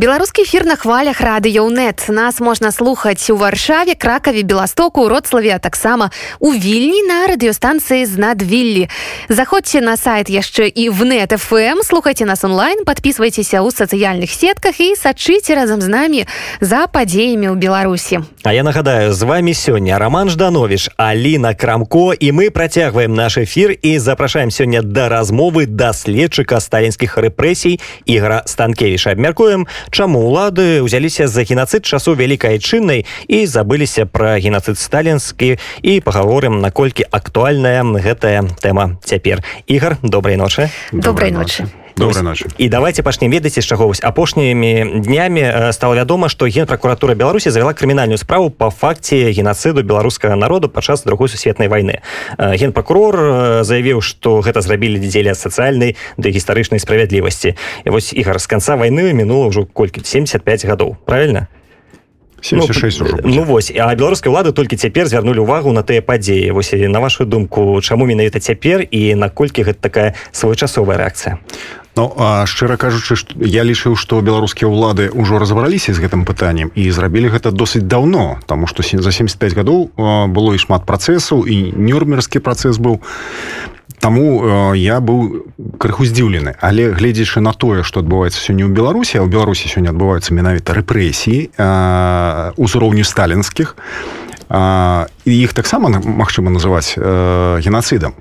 беларускі эфір на хвалях радыёнет нас можна слухаць у варшаве кракаве беластоку роцлаве а таксама у вільні на радыёстанцыі з надвіллі заходзьце на сайт яшчэ і в нет фм слухайте нас онлайн подписывайтеся ў сацыяльных сетках і сачыце разам з намі за падзеямі ў беларусі. А я нагадаю з вами сёння роман жданович Аліна крамко і мы працягваем наш эфир і запрашаем сёння да размовы да следчыка сталінскіх рэпрэсій ігра станкевіша абмяркуем чаму улады ўзяліся за геноцид часу вялікай чыннай і забыліся пра геноцид сталінскі і пагаворым наколькі актуальная гэтая тэма цяпер. Ігар добрай ночы. Добрай ночы доброй ночи. і давайте пачнем ведаеце з чаго вось апошнімі днямі стало вядома што генпракуратура беларусі завяла крымінальную справу по факце геноциду беларускага народу падчас другой сусветнай войны генпракурор заявіў что гэта зрабілі дзеля сацыяльнай да гістарычнай справядлівасці. І вось ігар з конца войны мінула ўжо колькі 75 гадоў правильно 76 ну, ну вось а беларускай улады толькі цяпер звярнулі увагу на тыя падзеі. Вось на вашу думку чаму менавіта цяпер і наколькі гэта такая своечасовая рэакцыя Ну а шчыра кажучы я лічыў што беларускія ўлады ўжо разабраліся з гэтым пытаннем і зрабілі гэта досыць даўно таму што за 75 гадоў было і шмат працэсаў і нюрмерскі працэс быў. Таму э, я быў крыху здзіўлены. Але гледзячы на тое што адбываецца сёння ў беларусі а ў беларусі сёння адбываюцца менавіта рэпрэсіі э, узроўню сталінскіх і іх таксама магчыма называць э, геноцидам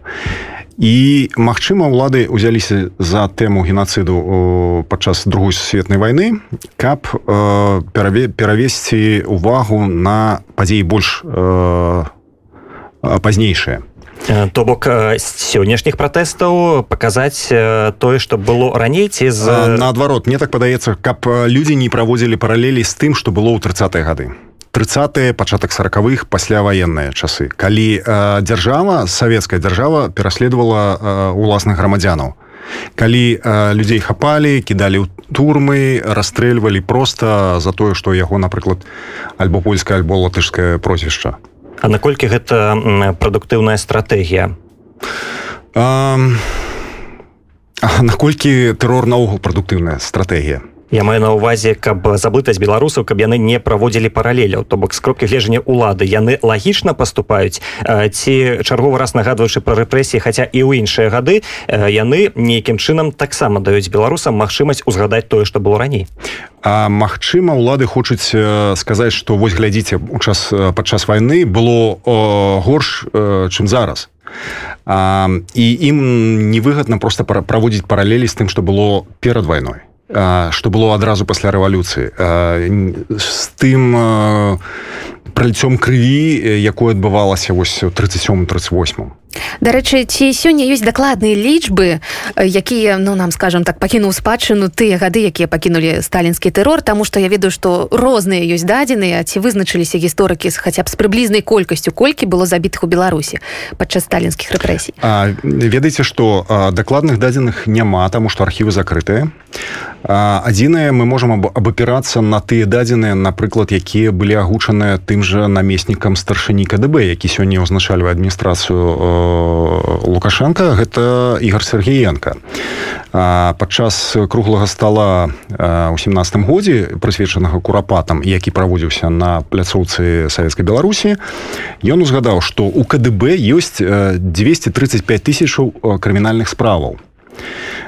і магчыма улады ўзяліся за тэму геноциду падчас другой сусветнай войны каб э, пераве перавесці увагу на падзеі больш э, пазнейшыя. То бок сённяшніх пратэстаў паказаць тое што было раней ці з наадварот мне так падаецца каб людзі не праводзілі паралелі з тым што было ў тридцатые гады 30 пачатак сороквых пасляваенныя часы. Калі э, дзяржава савецкая дзяржава пераследавала э, уласных грамадзянаў. Калі э, людзей хапалі кідалі ў турмы расстрэльвалі просто за тое што яго напрыклад альбо польская альбо латышскае прозвішча. А наколькі гэта прадуктыўная стратэгія? Наколькі тэрор наогул прадуктыўная стратэгія Я маю на увазе каб заблытаць беларусаў каб яны не праводзілі паралеляў. То бок з кропкі гледжання улады яны лагічна паступаюць? Ці чарговы раз нагадваючы пра рэпрэсіі хаця і ў іншыя гады яны нейкім чынам таксама даюць беларусам магчымасць узгадаць тое што было раней? А магчыма улады хочуць сказаць што вось глядзіце час падчас войны было о, горш чым зараз. А, і ім невыгадна просто праводзіць паралелі з тым што было перад вайной что было адразу пасля рэвалюцыі з тым пральцом крыві якое адбывалася вось 37 38 Дарэчы ці сёння ёсць дакладныя лічбы якія ну нам скажем так пакінуў спадчыну тыя гады якія пакінулі сталінскі тэрор Таму што я ведаю што розныя ёсць дадзеныя ці вызначыліся гісторыкі з хаця б з прыблізнай колькасцю колькі было забітых у беларусі падчас сталінскіх рэпрэсій? Ведаеце што дакладных дадзеных няма таму што архівы закрытыя. Адзінае мы можам абапірацца на тыя дадзеныя напрыклад якія былі агучаныя тым жа намеснікам старшыні КДБ які сёння ўзначальвае адміністрацыю лукашенко гэта ігор сергеенко. Падчас круглага стола у семнадцатым годзе прысвечанага курапатам які праводзіўся на пляцоўцы савецкай беларусі ён узгадаў што у КДБ ёсць 235 тысячаў крымінальных справаў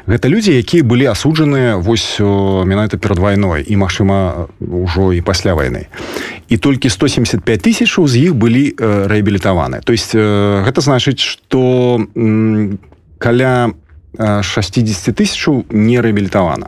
гэта людзі якія былі асуджаныя вось менавіта перад вайной і магчыма ўжо і пасля вайны. І толькі 175 тысячаў з іх былі рэабілітаваны. То есть гэта значыць что каля 60 тысячаў не рэабілітавана.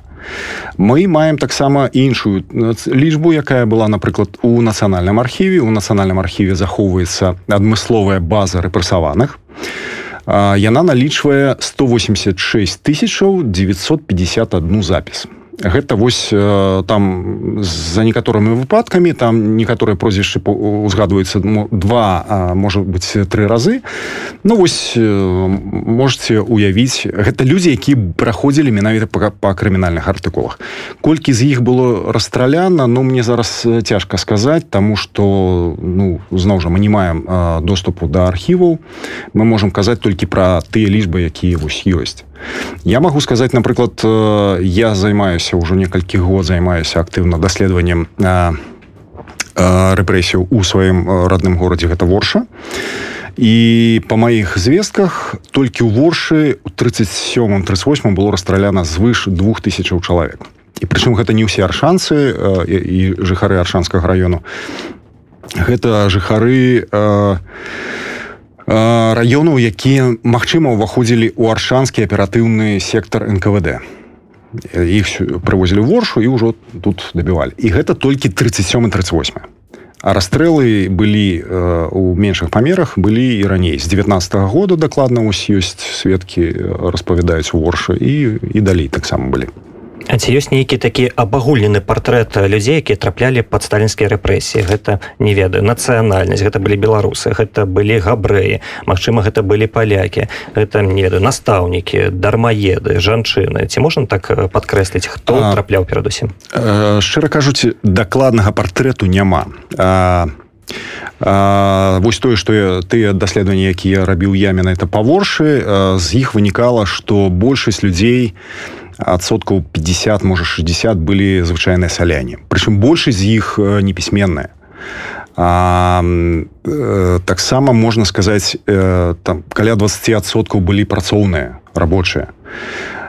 Мы маем таксама іншую лічбу якая была напрыклад у нацыянальным архіве. У нацыянальным архіве захоўваецца адмысловая база рэпрэсаваных. і яна налічвае 186 тысячаў 951 запіс гэта вось там за некаторымі выпадкамі там некаторыя прозвішчы узгадваюцца два можа быть тры разы. Ну вось можете уявіць гэта людзі які праходзілі менавіта па крымінальных артыкулах. Колькі з іх было расстраляна но мне зараз цяжка сказаць тому что ну зноў жа мы не маем доступу да архіваў. Мы можемм казаць толькі пра тыя лічбы якія вось ёсць я могу сказать напрыклад я займаюся ўжо некалькі год займаюся актыўна даследаваннем рэпрэсію у сваім родным горадзе гэта ворша. І по маіх звестках толькі ў воршы у 37 38 было расстраляна звыш двух тысячаў чалавек і прычым гэта не ўсе аршанцы і жыхары аршанскага району гэта жыхары раёнаў якія магчыма ўваходзілі ў аршанскі аператыўны сектор нквд іх прывозілі воршу і ўжо тут дабівалі. І гэта толькі 37 38 а расстрэлы былі э, у меншых памерах былі і раней. З 19 -го года дакладна ось ёсць сведкі распавядаюць у воршы і і далей таксама былі А ці ёсць нейкі такі абагульнены партрэт людзей якія траплялі пад сталінскія рэпрэсіі? Гэта не ведаю. Нацыянальнасць гэта былі беларусы гэта былі габрэі Мачыма гэта былі палякі гэта не ведаю настаўнікі дармаеды жанчыны. Ці можна так падкрэсліць хто а, трапляў перадусім? Шчыра кажуць дакладнага партрэту няма. А А, вось тое што тыя даследаванні якія рабіў я менавіта паворшы. З іх вынікала што большасць людзей адсоткаў 50 можа 60 былі звычайныя сяляне прычым большасць з іх непісьменная э, таксама можна сказаць э, там каля 20соткаў былі працоўныя рабочыя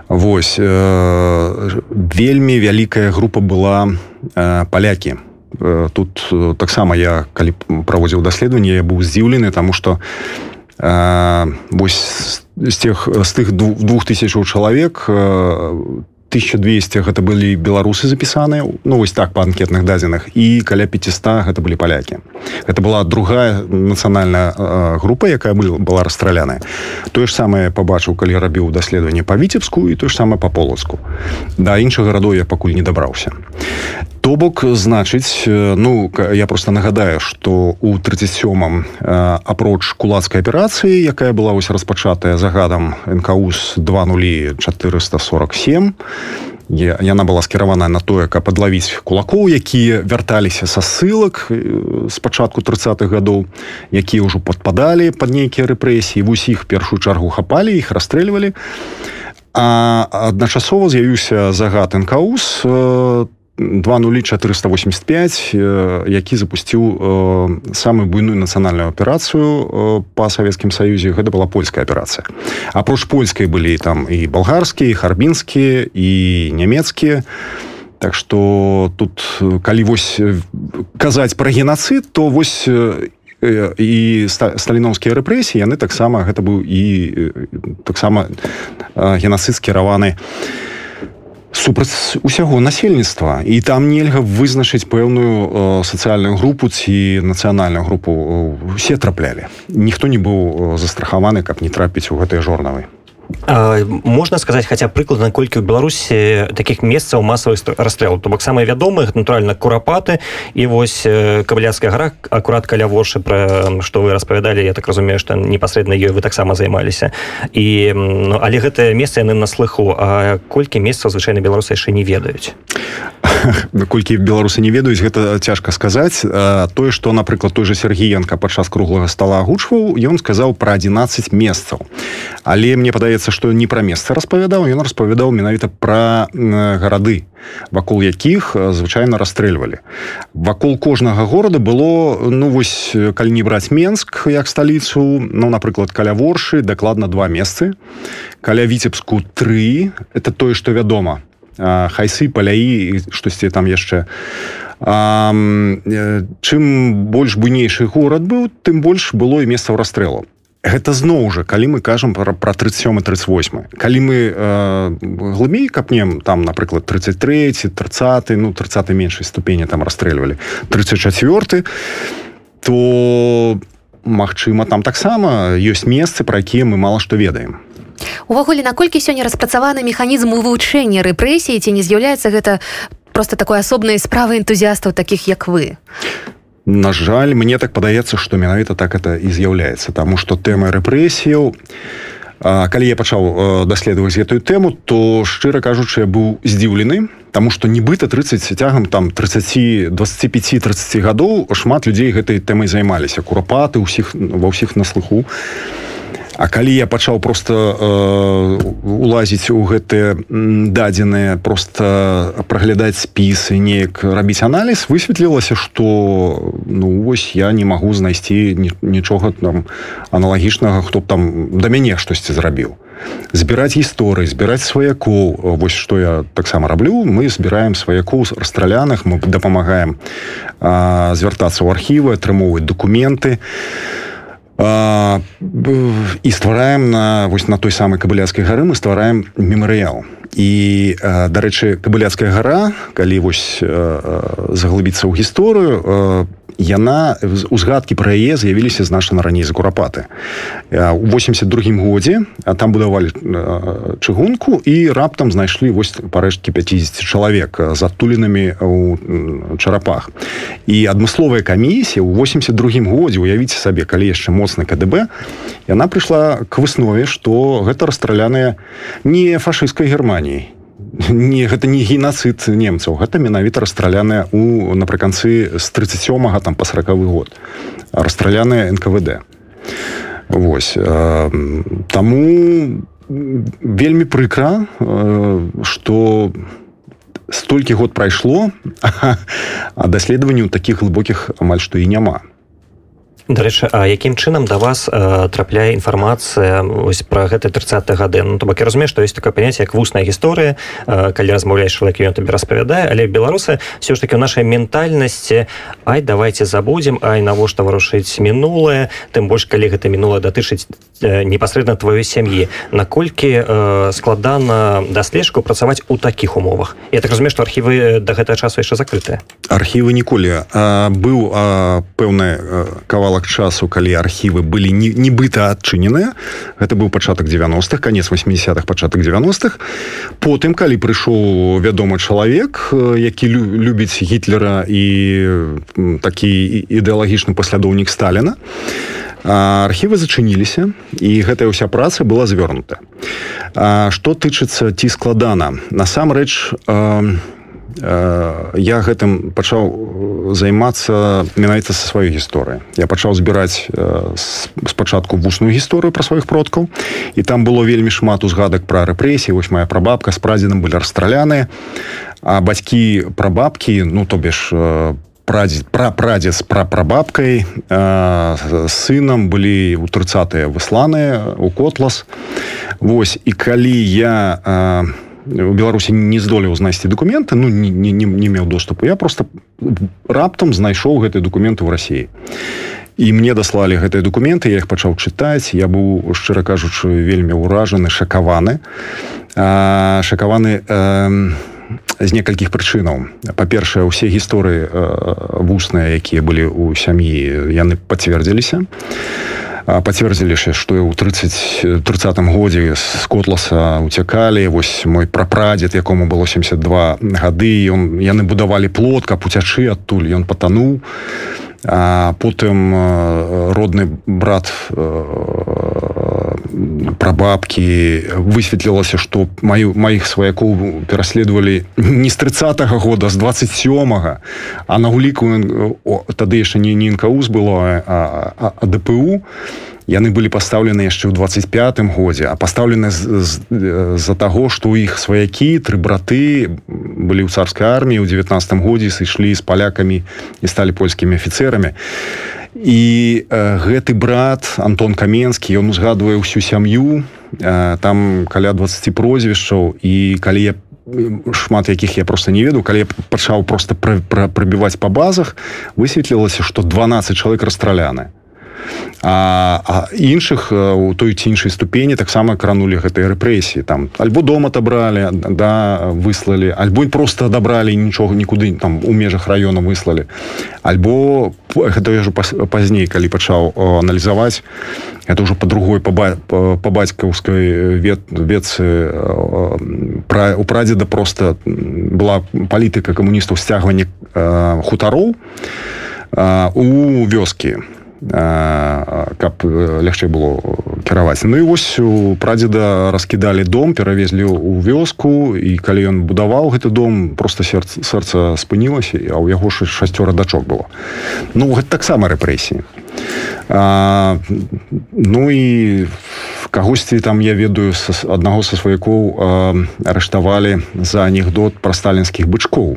Вось э, вельмі вялікая група была э, палякі э, тут э, таксама я калі праводзіў даследаванне я быў здзіўлены таму што вось з тех з тых двух тысячаў чалавек 1200 гэта былі беларусы запісаныя ну вось так па анкетных дадзеных і каля 500 гэта былі палякі. Это была другая нацыянальная група якая была расстраляная. Тое ж самае побачыў калі рабіў даследаванне па віцебску і то ж самае па полацку. Да іншых гарадоў я пакуль не дабраўся то бок значыць ну я просто нагадаю что у 37 апроч кулацкай аперацыі якая была вось распачатая загадам нкус 2 нулі 447 яна была скіраваная на тое каб подлавіць кулакоў якія вярталіся са ссылак з пачатку 30-х гадоў якія ўжо падпадалі под нейкія рэпрэсіі вось іх першую чаргу хапалі іх расстрэльвалі. А адначасова з'явіўся загад нкус там 20485 які запусціў самую буйную нацыянальную аперацыю па савецкім саюзе. Гэта была польская аперацыя. Апроч польскай былі там і балгарскія харбінскія і нямецкія. Так что тут калі вось казаць пра генацыд то вось і сталіноўскія рэпрэсіі яны таксама гэта быў і таксама генацыд скіраваны. на супраць усяго насельніцтва. І там нельга вызначыць пэўную э, сацыяльную групу ці нацыянальную групу. Усе траплялі. Ніхто не быў застрахаваны каб не трапіць у гэтай жорнавай можна сказаць хаця прыкладна колькі ў беларусі таких месцаў масавых расстрэлу то бок самыя вядомых натуральна курапаты і вось кабляцкая гора акурат каля воршы пра што вы распавядалі. Я так разумею што непасрэдна ёй вы таксама займаліся. І ну, але гэтае месца яны на слыху. А колькі месяцаў звычайна беларусы яшчэ не ведаюць колькі беларусы не ведаюць гэта цяжка сказаць. Тое што напрыклад той же сергіенко падчас круглага стола агучваў ён сказаў пра 11 месцаў. Але мне падаецца што не пра месца распавядаў ён распавядаў менавіта пра гарады вакол якіх звычайна расстрэльвалі. Вакол кожнага горада было ну вось калі не браць менск як сталіцу ну напрыклад каля воршы дакладна два месцы. Каля віцебску тры. Это тое што вядома хайсы паляі штосьці там яшчэ. А, чым больш буйнейшы горад быў тым больш было і месцаў расстрэлу. Гэта зноў жа калі мы кажам пра, пра 37 38 калі мы э, глыбей капнем там напрыклад 33 30 ну 30 меншай ступені там расстрэльвалі 34 то магчыма там таксама ёсць месцы пра якія мы мала што ведаем увогуле наколькі сёння распрацаваны механізм вывучэння рэпрэсіі ці не з'яўляецца гэта просто такой асобнай справы энтузіястаў таких як вы? На жаль мне так падаецца што менавіта так это і з'яўляецца таму што тэма рэпрэсіяў калі я пачаў даследаваць гэтую тэму то шчыра кажучы я быў здзіўлены Таму што нібыта 30 цягам там 30 25 30 гадоў шмат людзей гэтай тэмай займаліся. Курапаты ўсіх ва ўсіх на слыху. А калі я пачаў просто э, улазіць у гэтыя дадзеныя просто праглядаць спісы неяк рабіць аналіз высветлілася что ну вось я не магу знайсці нічога там аналагічнага хто б там да мяне штосьці зрабіў. Збіраць гісторыі збіраць сваякоў вось што я таксама раблю мы збіраем сваякоў расстраляных мы дапамагаем звяртацца ў архівы атрымоўваць дакументы і ствараем на вось на той самай кабыляцкай гары мы ствараем мемарыял і дарэчы кабыляцкая гара калі вось заглыбіцца ў гісторыю яна узгадкі пра яе з'явіліся значна раней за курапаты у 82 годзе а там будавалі чыгунку і раптам знайшлі вось парэшткі 50 чалавек з адтулінамі у чарапах. І адмысловая камісія ў 82 годзе уявіце сабе калі яшчэ моцны КДБ яна прыйшла к выснове што гэта расстраляныя не фашысцкай германіі не гэта не геноцид немцаў гэта менавіта расстраляная у напрыканцы з 37 там па сороквы год. Расстраляная нквд. Восьось э, таму вельмі прыкра что э, столькі год прайшло а даследаванню таких глыбокіх амаль што і няма дарэчы А якім чынам да вас э, трапляе інфармацыя ось пра гэты 30 гады Ну то бок я разумею што ёсць такое паняцце як вусная гісторыя э, калі размаўляеш чалавек ён табе распавядае. Але беларусы все ж таки ў нашай ментальнасці Ай давайте забудзем Ай навошта варушыць мінулае тым больш калі гэта мінула датычыць э, непасрэдна тваёй сям'і наколькі э, складана даслежку працаваць у такіх умовах? Я так разумею што архівы да гэтага часу яшчэ закрытыя. Архівы ніколі. Быў пэўны кавал кавалак часу калі архівы былі нібыта адчыненыя гэта быў пачатак 90-х конец 80-х пачатак 90-х потым калі прыйшоў вядомы чалавек які любіць гітлера і такі ідэалагічны паслядоўнік сталіна архівы зачыніліся і гэтая ўся праца была звёрнута. Што тычыцца ці складана? Насамрэч у я гэтым пачаў займацца менавіта са сваёй гісторыі я пачаў збіраць спачатку вусную гісторыю пра сваіх продкаў і там было вельмі шмат узгадак пра рэпрэсіі. Вось моя прабабка з прадзедам былі расстраляны а бацькі прабабкі ну то бишь прадзед пра прадзед з пра прабабкай сынам былі ў трыцатыя высланыя у котлас. Вось і калі я не у беларусі не здолеў знайсці документы ну не, не, не, не меў доступу. Я просто раптам знайшоў гэтыя документы ў рассіі і мне даслалі гэтыя документы я их пачаў чытаць. Я быў шчыра кажучы вельмі ўражаны шакаваны. Шакаваны э, з некалькіх прычынаў. Па-першае усе гісторыі э, вусныя якія былі ў сям'і яны пацвердзіліся. а пацвердзіліся што ў 30 30 годзе з котласа уцякалі вось мой прапрадзед якому было 72 гады ён яны будавалі плот каб уцячы адтуль. Ён патануў. Потым родны брат прабабкі высветлілася што маю маіх сваякоў пераследавалі не з 30 -го года з 27 а на гуліку тады яшчэ не нінкаус было а дпу. Яны былі пастаўлены яшчэ ў 25 годзе а пастаўлены з-за таго што ў іх сваякі тры браты былі ў царскай арміі ў 19 годзе сышлі з палякамі і сталі польскімі афіцэрамі і і э, гэты брат антон каменскі ён узгадвае ўсю сям'ю э, там каля 20 прозвішчаў. І калі я шмат якіх я просто не веду калі я пачаў просто прабіваць па базах высветлілася што 12 чалавек расстраляны а, а іншых у той ці іншай ступені таксама кранули гэтай рэпрэсіі. Там альбо дом отобралі да выслалі альбо просто адабралі нічога нікуды там у межах района выслалі. Альбо гэта я пазней калі пачаў аналізаваць это уже по другой па бацькаўскай вет вецы пра у прадзеда просто была палітыка камуністаў сцягвання хутароў у вёскі каб лягчэй было кіраваць. Ну і вось у прадзеда раскідалі дом перавезлі ў вёску і калі ён будаваў гэты дом просто сэрца сэрца спынілася а ў яго ж шасцёра дачок было. Ну гэта таксама рэпрэсіі. Ну і кагосьці там я ведаю аднаго са сваякоў арыштавалі за анекдот пра сталінскіх бычкоў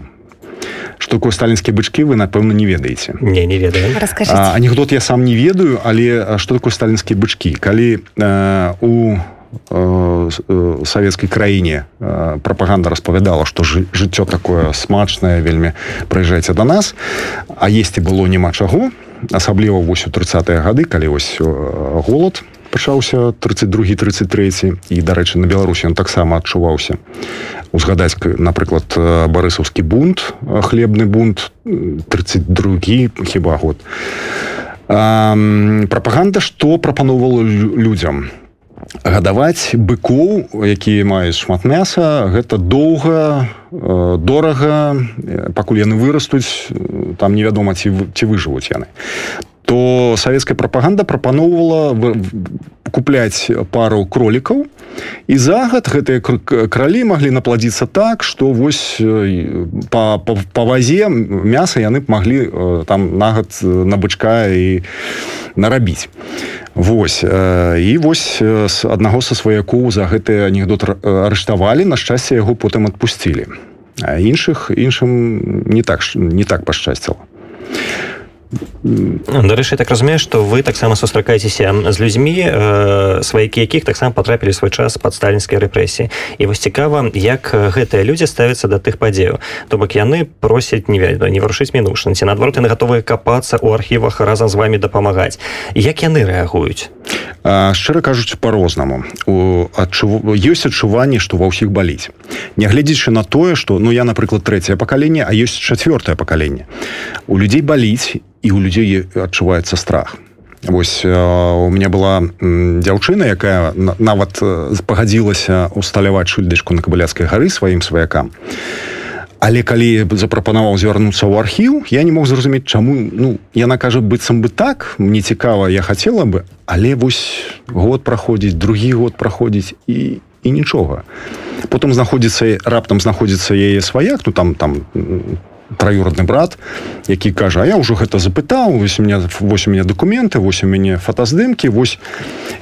что такое сталінскія бычки вы напэўна не ведаеце не не ведаю. Анекдот я сам не ведаю але что такое сталінскія бычки? Калі э, у савецкай краіне прапаганда распавядала што жыццё такое смачнае вельмі прыязджайце да нас а есці было няма чаго асабліва вось у 30 гады калі вось голод пачаўся 32 33 і дарэчы на беларусі ён таксама адчуваўся. Узгадаць напрыклад барысаўскі бунт хлебны бунт 32 хіба год. Прапаганда што прапановала людзям? Гадаваць быкоў якія маюць шмат мяса гэта доўга э, дорага пакуль яны вырастуць там невядома ці ці выжывуць яны то савецкая прапаганда прапаноўвала купляць пару кролікаў і загад гэтыя кралі маглі напладзіцца так што вось па, па, па вазе мяса яны б маглі там нагад на бычка і нарабіць. Вось і вось з аднаго са сваякоў за гэты анекдот арыштавалі на шчасце яго потым адпусцілі. Іншых іншым не так не так пашчасціла дарэчы так разумею што вы таксама сустракаецеся з людзьмі э, сваякі якіх таксама патрапілі свой час пад сталінскай рэпрэсіі. І вось цікава як гэтыя людзі ставяцца да тых падзеяў то бок яны просяць не ведаю не варушыць мінушанці наадварот яны гатовыя капацца ў архівах разам з вами дапамагаць. Як яны рэагуюць? Шчыра кажучы по-рознаму адчу... ёсць адчуванне што ва ўсіх баліць. Нягледзячы на тое што ну я напрыклад трэцяе пакаленне а ёсць чавёртае пакаленне. У людзей баліць і у людзей адчуваецца страх. Вось у меня была дзяўчына якая нават пагадзілася усталяваць шульдачку на кабыляцкай гары сваім сваякам. Але калі запрапанаваў звярнуцца ў архіў я не мог зразумець чаму ну яна кажа быццам бы так мне цікава я хацела бы але вось год праходзіць другі год праходзіць і і нічога. Потым знаходзіцца раптам знаходзіцца яе сваяк ну там там траюродны брат які кажа я ўжо гэта запытаў вось меня вось у меня документы вось у мяне фотаздымкі вось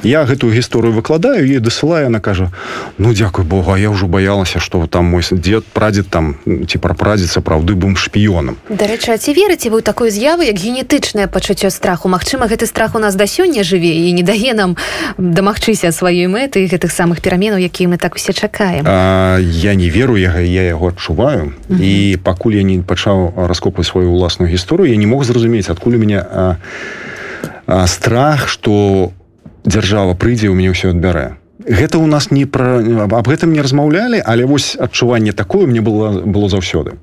я гэтую гісторыю выкладаю і дасылаю она кажа ну дзякуй Бога я ўжо баялася что там мой дзед прадзед там ці прапрадзед сапраўды бум шпіёнам дарэчы ці верыце вы такой з'явы як генетычнае пачуццё страху? Мачыма гэты страх у нас да сёння жыве і не дае нам дамагчыся сваёй мэты гэтых самых пераменаў якія мы так усе чакаем. А, я не веру я я яго адчуваю. Mm -hmm. і пакуль я не па пачаў раскопаць сваю ўласную гісторыю я не мог зразумець адкуль у мяне а, а, страх что дзяржава прыйдзе у мяне ўсё адбярэ. Гэта у нас не пра аб гэтым не размаўлялі але вось адчуванне такое мне было было заўсёды.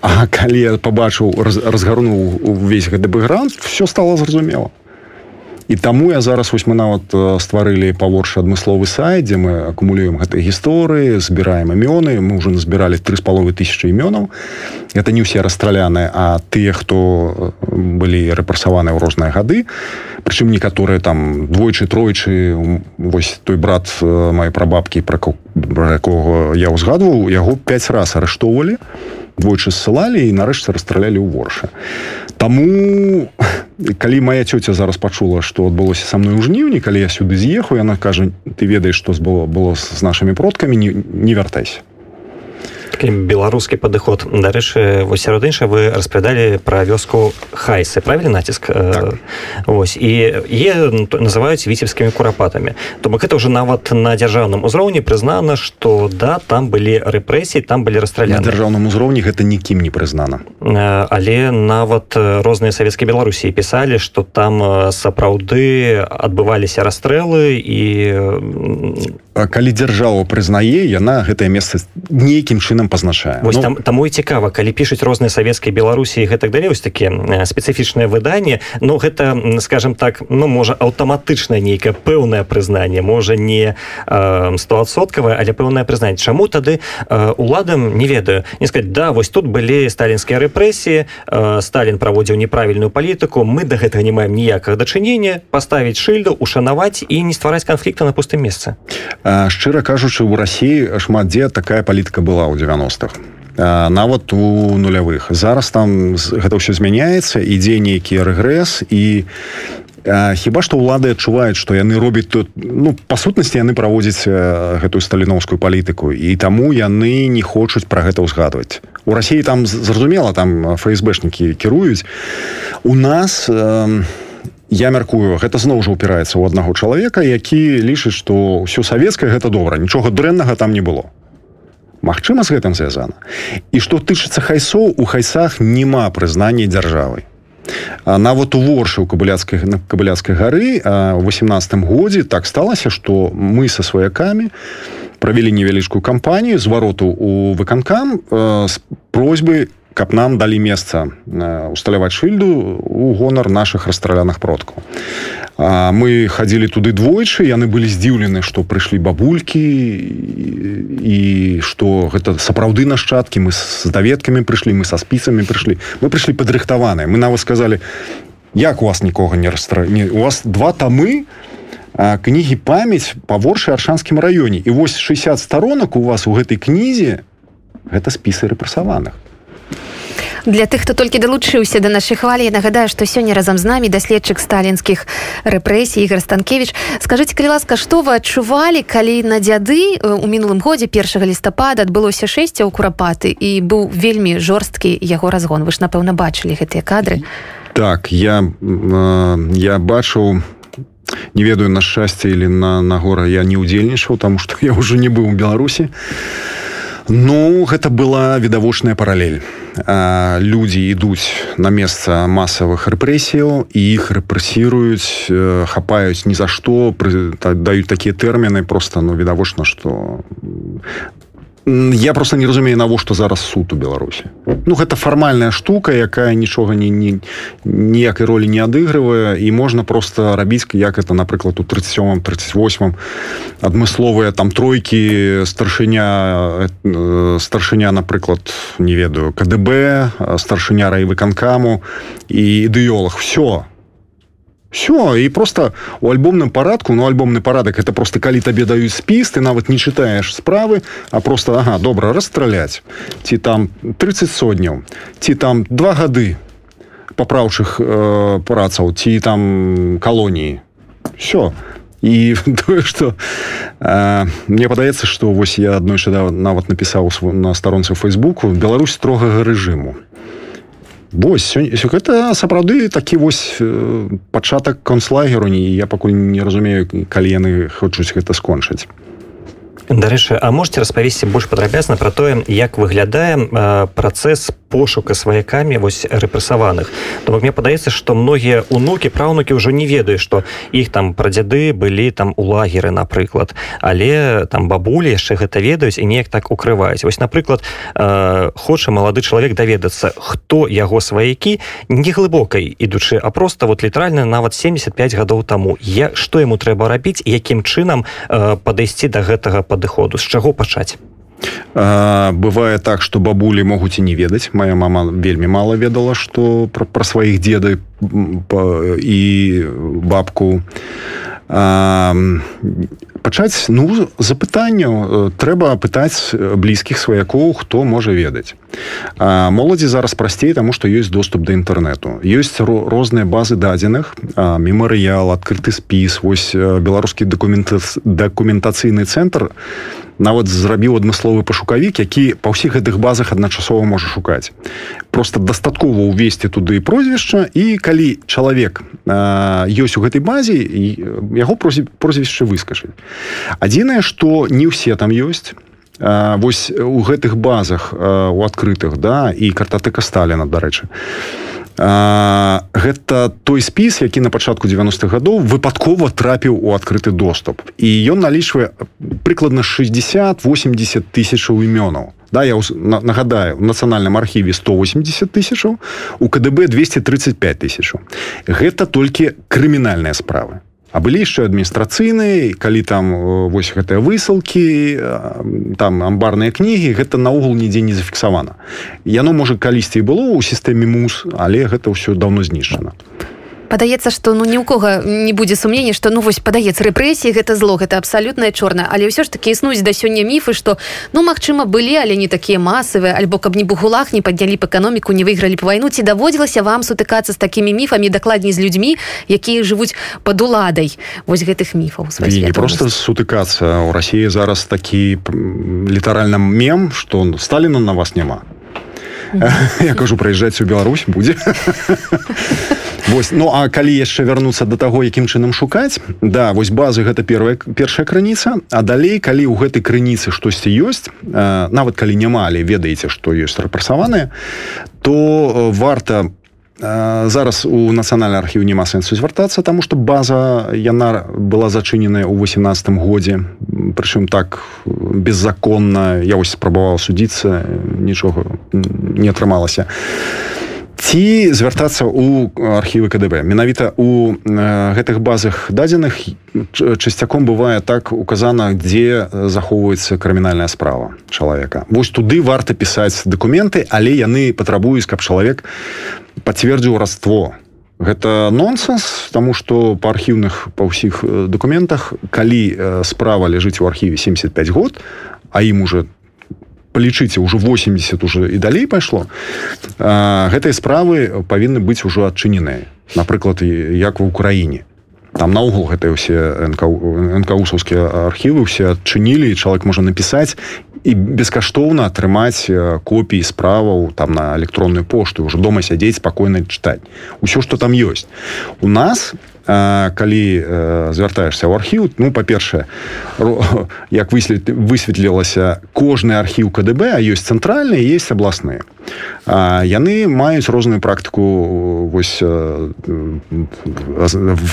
А калі я побачыў раз, разгарнуў увесь гэты бэкграунд все стало зразумела і таму я зараз вось мы нават стварылі паворшы адмысловы сайт дзе мы акумулюем гэтай гісторыі збіраем імёны. Мы уже назбіралі тры з паловы тысячи імёнаў. Это не ўсе расстраляныя а тыя хто былі рэпрасаваны ў розныя гады. Прычым некаторыя там двойчы тройчы. Вось той брат мае прабабкі пра якога я ўзгадваў яго пять раз арыштоўвалі двойчы ссылалі і нарэшце расстралялі ў ворша Таму калі моя цёця зараз пачула што адбылося са мной у жніўні калі я сюды з'ехаў яна кажа ты ведаеш што было было з нашымі продкамі не, не вяртайся такі беларускі падыход. Дарэчы вось сярод інша вы распавядалі пра вёску хайсы правільны націск? Так. ось і е называюць віцебскімі курапатамі. То бок гэта ўжо нават на дзяржаўным узроўні прызнана што да там былі рэпрэсіі там былі расстраляны. Дзяржаўным узроўні гэта нікім не прызнана. Але нават розныя савецкія беларусі пісалі што там сапраўды адбываліся расстрэлы і калі дзяржава прызнае яна гэтае месца нейкім чынам нам пазначае ну, там таму і цікава калі пішуць розныя савецкай беларусі гэтак далей ось такі спецыфічнае выданне но гэта скажем так ну можа аўтаматычна нейкае пэўнае прызнанне можа не стосоткавае але пэўнае прызнанне. Чаму тады уладам не ведаю. Не сказать да вось тут былі сталінскія рэпрэсіі Сталін праводзіў неправільную палітыку мы до гэтага не маем ніякага дачынення паставіць шыльду ушанаваць і не ствараць канфлікта на пустым месцы шчыра кажучы у Росіі шмат дзе такая палітыка была ў 90 90-х нават у нулявых. Зараз там гэта ўсё змяняецца ідзе нейкі рэгрэс і хіба што ўлады адчуваюць што яны робяць тут ну па сутнасці яны праводзяць гэтую сталіноўскую палітыку і таму яны не хочуць пра гэта ўзгадваць. У рассіі там зразумела там фсбшнікі кіруюць. У нас э, я мяркую гэта зноў жа упіраецца ў аднаго чалавека які лічыць што ўсё савецкае гэта добра нічога дрэннага там не было. Магчыма з гэтым звязана? І што тычыцца хайсоў у хайсах няма прызнання дзяржавай нават у воршы у кабыляцкай на кабыляцкай гары у восемнадцатым годзе так сталася что мы со сваякамі правялі невялічкую кампанію звароту у выканкам з просьбы каб нам далі месца усталяваць шыльду у гонар наших расстраляных продкаў. Мы хадзілі туды двойчы яны былі здзіўлены што прыйшлі бабулькі і што гэта сапраўды нашчадкі. Мы з даведкамі прыйшлі мы са спісамі прыйшлі. Мы прыйшлі падрыхтаваныя. Мы нават сказалі як у вас нікога не расстра не у вас два тамы кнігі памяць па воршы аршанскім раёне. І вось 60 сторонок у вас у гэтай кнізе гэта спісы рэпрасаваных для тых хто толькі далучыўся да нашай хвалі нагадаю што сёння разам з намі даследчык сталінскіх рэпрэсій ігор станкевич скажитеце калі ласка што вы адчувалі калі на дзяды у мінулым годзе першага лістапада адбылося шэсця ў курапаты і быў вельмі жорсткі яго разгон? Вы ж напэўна бачылі гэтыя кадры. Так я я бачыў не ведаю на шчасце или на на гора я не удзельнічаў там что я уже не быў у беларусі ну гэта была відавочная паралель. Людзі ідуць на месца масавых рэпрэсіяў і іх рэпрэсіруюць хапаюць ні за што даюць такія тэрміны просто ну відавочна што я просто не разумею навошта зараз суд у беларусі. Ну гэта фармальная штука якая нічога не не ніякай ролі не адыгрывае і можна просто рабіць як это напрыклад у 37 38 адмысловыя там тройкі старшыня э, старшыня напрыклад не ведаю кДб старшыня райвыканкаму і ідэолог все все і просто у альбомным парадку ну альбомны парадак это просто калі табе даюць спіс ты нават не чытаеш справы а просто ага добра расстраляць ці там 30 сотняў ці там два гады папраўчых э, працаў ці там калоніі все і что э, мне падаецца что вось я аднойчы нават напісаў на старонцы фейсбуку Беларусь строгага рэжыму Вось гэта сапраўды такі вось пачатак концлагеру не я пакуль не разумею калі яны хочуць гэта скончыць дарэчы а можете распавесці больш падрабязна про тое як выглядае працэс пошука сваякамі вось рэпрэсаваных то мне падаецца што многія унукі праўнукі ўжо не ведаюць што іх там прадзяды былі там у лагеры напрыклад. Але там бабулі яшчэ гэта ведаюць і неяк так укрываюць. Вось напрыклад хоча малады чалавек даведацца хто яго сваякі не глыбокай ідучы а просто вот літральна нават 75 гадоў таму. Я што яму трэба рабіць якім чынам падысці до гэтага по падыходу. З чаго пачаць? Бывае так что бабулі могуць і не ведаць. Моя мама вельмі мало ведала что пра, пра сваіх деды і бабку пачаць ну запытанню э, трэба пытаць блізкіх сваякоў хто можа ведаць. Моладзі зараз прасцей таму што ёсць доступ да інтэрнэту. Ёсць розныя базы дадзеных мемарыял адкрыты спіс вось беларускі дакумента дакументацыйны цэнтр нават зрабіў адмысловы пашукавік які па ўсіх гэтых базах адначасова можа шукаць. Просто дастаткова ўвесці туды прозвішча і калі чалавек ёсць у гэтай базе яго прозвішча выскажыць адзінае што не ўсе там ёсць вось у гэтых базах у адкрытых да і картатэка сталіна дарэчы гэта той спіс які на пачатку 90-х гадоў выпадкова трапіў у адкрыты доступ. І ён налічвае прыкладна 60 80 тысячаў імёнаў. Да я нагадаю у нацыянальным архіве 180 тысячаў у кДб 235 тысячаў. Гэта толькі крымінальныя справы А былі яшчэ адміністрацыйныя калі там вось гэтыя высылкі там амбарныя кнігі гэта наогул нідзе не зафіксавана. Яно можа калісьці і было ў сістэме мус але гэта ўсё давно знішчана падаецца что ну ні ў кого не будзе сумнення что ну вось падаецца рэпрэсіі гэта зло гэта абсалютная чорная але ўсё ж таки існуюць да сёння міфы что ну Мачыма былі але не такія масавыя альбо каб не бугулах не паднялі б эканоміку не выйгралі б вайну. Ці даводзілася вам сутыкацца з такімі міфамі дакладней з людзьмі якія жывуць под уладай вось гэтых міфаў? Не просто сутыкацца. У Росіі зараз такі літаральна мем что сталіна на вас няма. Я кажу праязджаць у Беларусь будзе Вось, ну а калі яшчэ вярнуцца до таго якім чынам шукаць да вось базы гэта первая першая крыніца а далей калі ў гэтай крыніцы штосьці ёсць э, нават калі няма але ведаеце што ёсць рэпрасаваныя то э, варта зараз у нацыянальны архіў няма сэнсу звяртацца таму што база яна была зачыненая ў 18 годзе. Прычым так беззаконна я вось спрабаваў судзіцца нічога не атрымалася ці звяртацца ў архівы КДБ. Менавіта у гэтых базах дадзеных часцяком бывае так указана дзе захоўваецца крымінальная справа чалавека. Вось туды варта пісаць дакументы але яны патрабуюць каб чалавек пацвердзіў раство. Гэта нонсенс тому что па архіўных па ўсіх дакументах калі справа ляжыць у архіве 75 год а ім уже там палічыце ўжо 80 уже і далей пайшло гэтыя справы павінны быць ужо адчыненыя. Напрыклад як в украіне. Там наогул гэтыя ўсе нкаусаўскія архівы все адчынілі чалавек можа напісаць і бескаштоўна атрымаць копіі справаў там на электронную пошту ўжо дома сядзець спакойна чытаць. Усё што там ёсць. У нас у калі звяртаешься ў архіў ну па-першае як высветлілася кожны архіў КДБ а ёсць цэнтральныя есть абласныя. Яны маюць розную практыку вось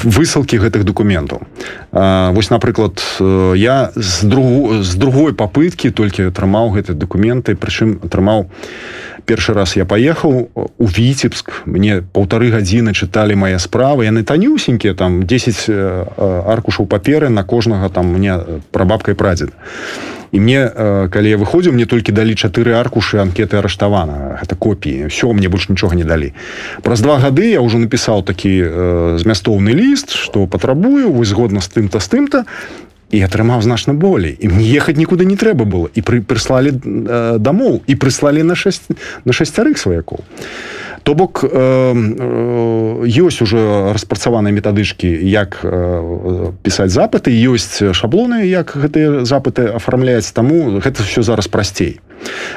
высылкі гэтых документаў вось напрыклад я з другу з другой попыткі толькі атрымаў гэты документы прычым атрымаў першы раз я паехаў у віцебск мне паўтары гадзіны чыталі мае справы яны танюсенькія там 10 аркушаў паперы на кожнага там мне прабабкай прадзед і мне калі я выходзіў мне толькі далі чатыры аркушы анкеты арыштавана гэта копіі. Все мне больш нічога не далі. Праз два гады я ўжо напісаў такі змястоўны ліст што патрабую вы згодна з тым-то з тым-то і атрымаў значна болей і мне ехаць нікуды не трэба было. І пры прыслалі э, дамоў і прыслалі на 6 на шасцярых сваякоў то бок э, э, ёсць уже распрацаваныя метадычкі як э, пісаць запыты. Ёсць шаблоны як гэтыя запыты афармляць таму гэта все зараз прасцей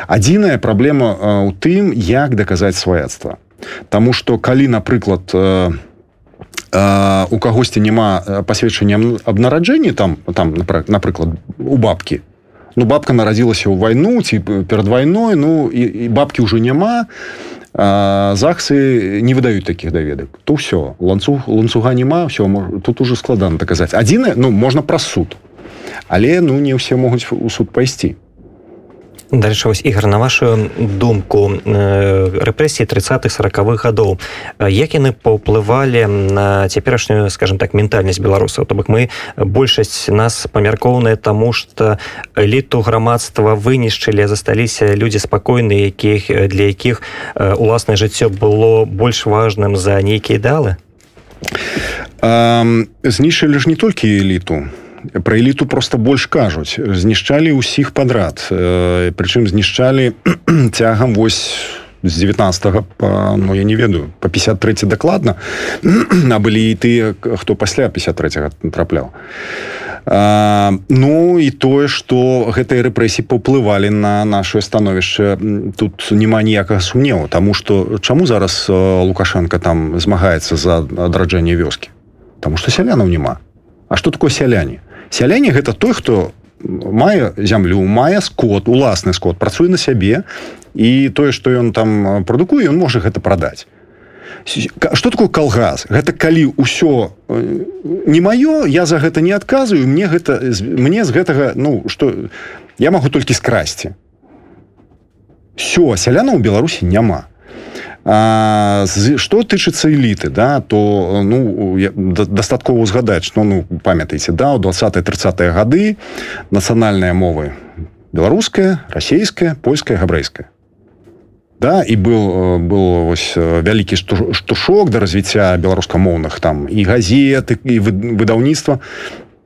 адзіная праблема ў э, тым як даказаць сваяцтва Таму што калі напрыклад э, у кагосьці няма пасведчання аб нараджэнні там там напрыклад у бабкі ну бабка нарадзілася ў вайну ці перад вайной ну і, і бабкі ўжо няма захсы не выдаюць такіх даведак то ўсё ланцуг ланцуга няма все тут уже складана даказаць адзіна ну можна праз суд. Але ну не ўсе могуць у суд пайсці дальше вось ігр на вашу думку рэпрэсіі 30-х сороковых гадоў. Як яны паўплывалі на цяперашнюю скажем так ментальнасць беларусаў? То бок мы большасць нас памяркоўная таму что эліту грамадства вынішчылі засталіся людзі спакойныя якіх для якіх уласнае жыццё было больш важным за нейкія далы знішылі ж не толькі эліту про эліту просто больш кажуць. Знішчалі ўсіх подряд э, прычым знішчалі цягам вось з 19 по ну я не ведаю по 53 дакладна. А былі і тыя хто пасля 53 трапляў. Ну і тое что гэтыя рэпрэсіі паўплывалі на наше становішча тут няма ніякага сумневу тому что чаму зараз лукашенко там змагаецца за адраджэнне вёскі? Потому что сялянаў няма. А что такое сяляне сяляне гэта той хто мае зямлю мае скот уласны скот працуе на сябе і тое што ён там прадукуе ён можа гэта прадаць. Что такое калгас? Гэта калі ўсё не маё я за гэта не адказываю мне гэта мне з гэтага ну что я магу толькі скрасці. Все сяляна ў беларусі няма что тычыцца эліты да то ну дастаткова узгадаць что ну памятаеце да у 20 30 гады нацыянальныя мовы беларуская расійская польская габрэйская. Да і был был вось вялікі штушок да развіцця беларускамоўных там і газеты і выдаўніцтва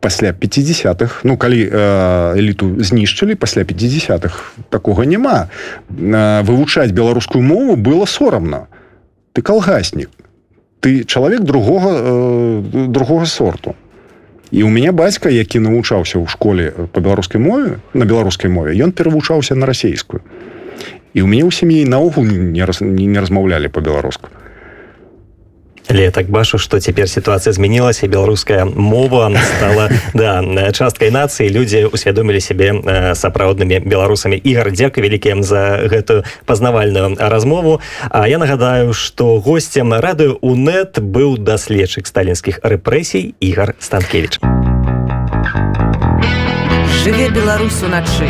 пасля 50-х ну калі э, эліту знішчылі пасля 50-х такога няма. Э, вывучаць беларускую мову было сорамна. Ты калгаснік. Ты чалавек другога э, другога сорту. І у мяне бацька які навучаўся ў школе по беларускай мове на беларускай мове ён перавучаўся на расейскую. І ў мяне ў сям'і наогул не, раз, не, не размаўлялі по-беларуску Але я так бачу што цяпер сітуацыя змянілася беларуская мова стала да часткай нацыі людзі усвядомілі сябе сапраўднымі беларусамі ігар дзякуй вялікім за гэтую пазнавальную размову. А я нагадаю што гостцем радыё унет быў даследчык сталінскіх рэпрэсій ігар станкевич. Жыве беларус уначы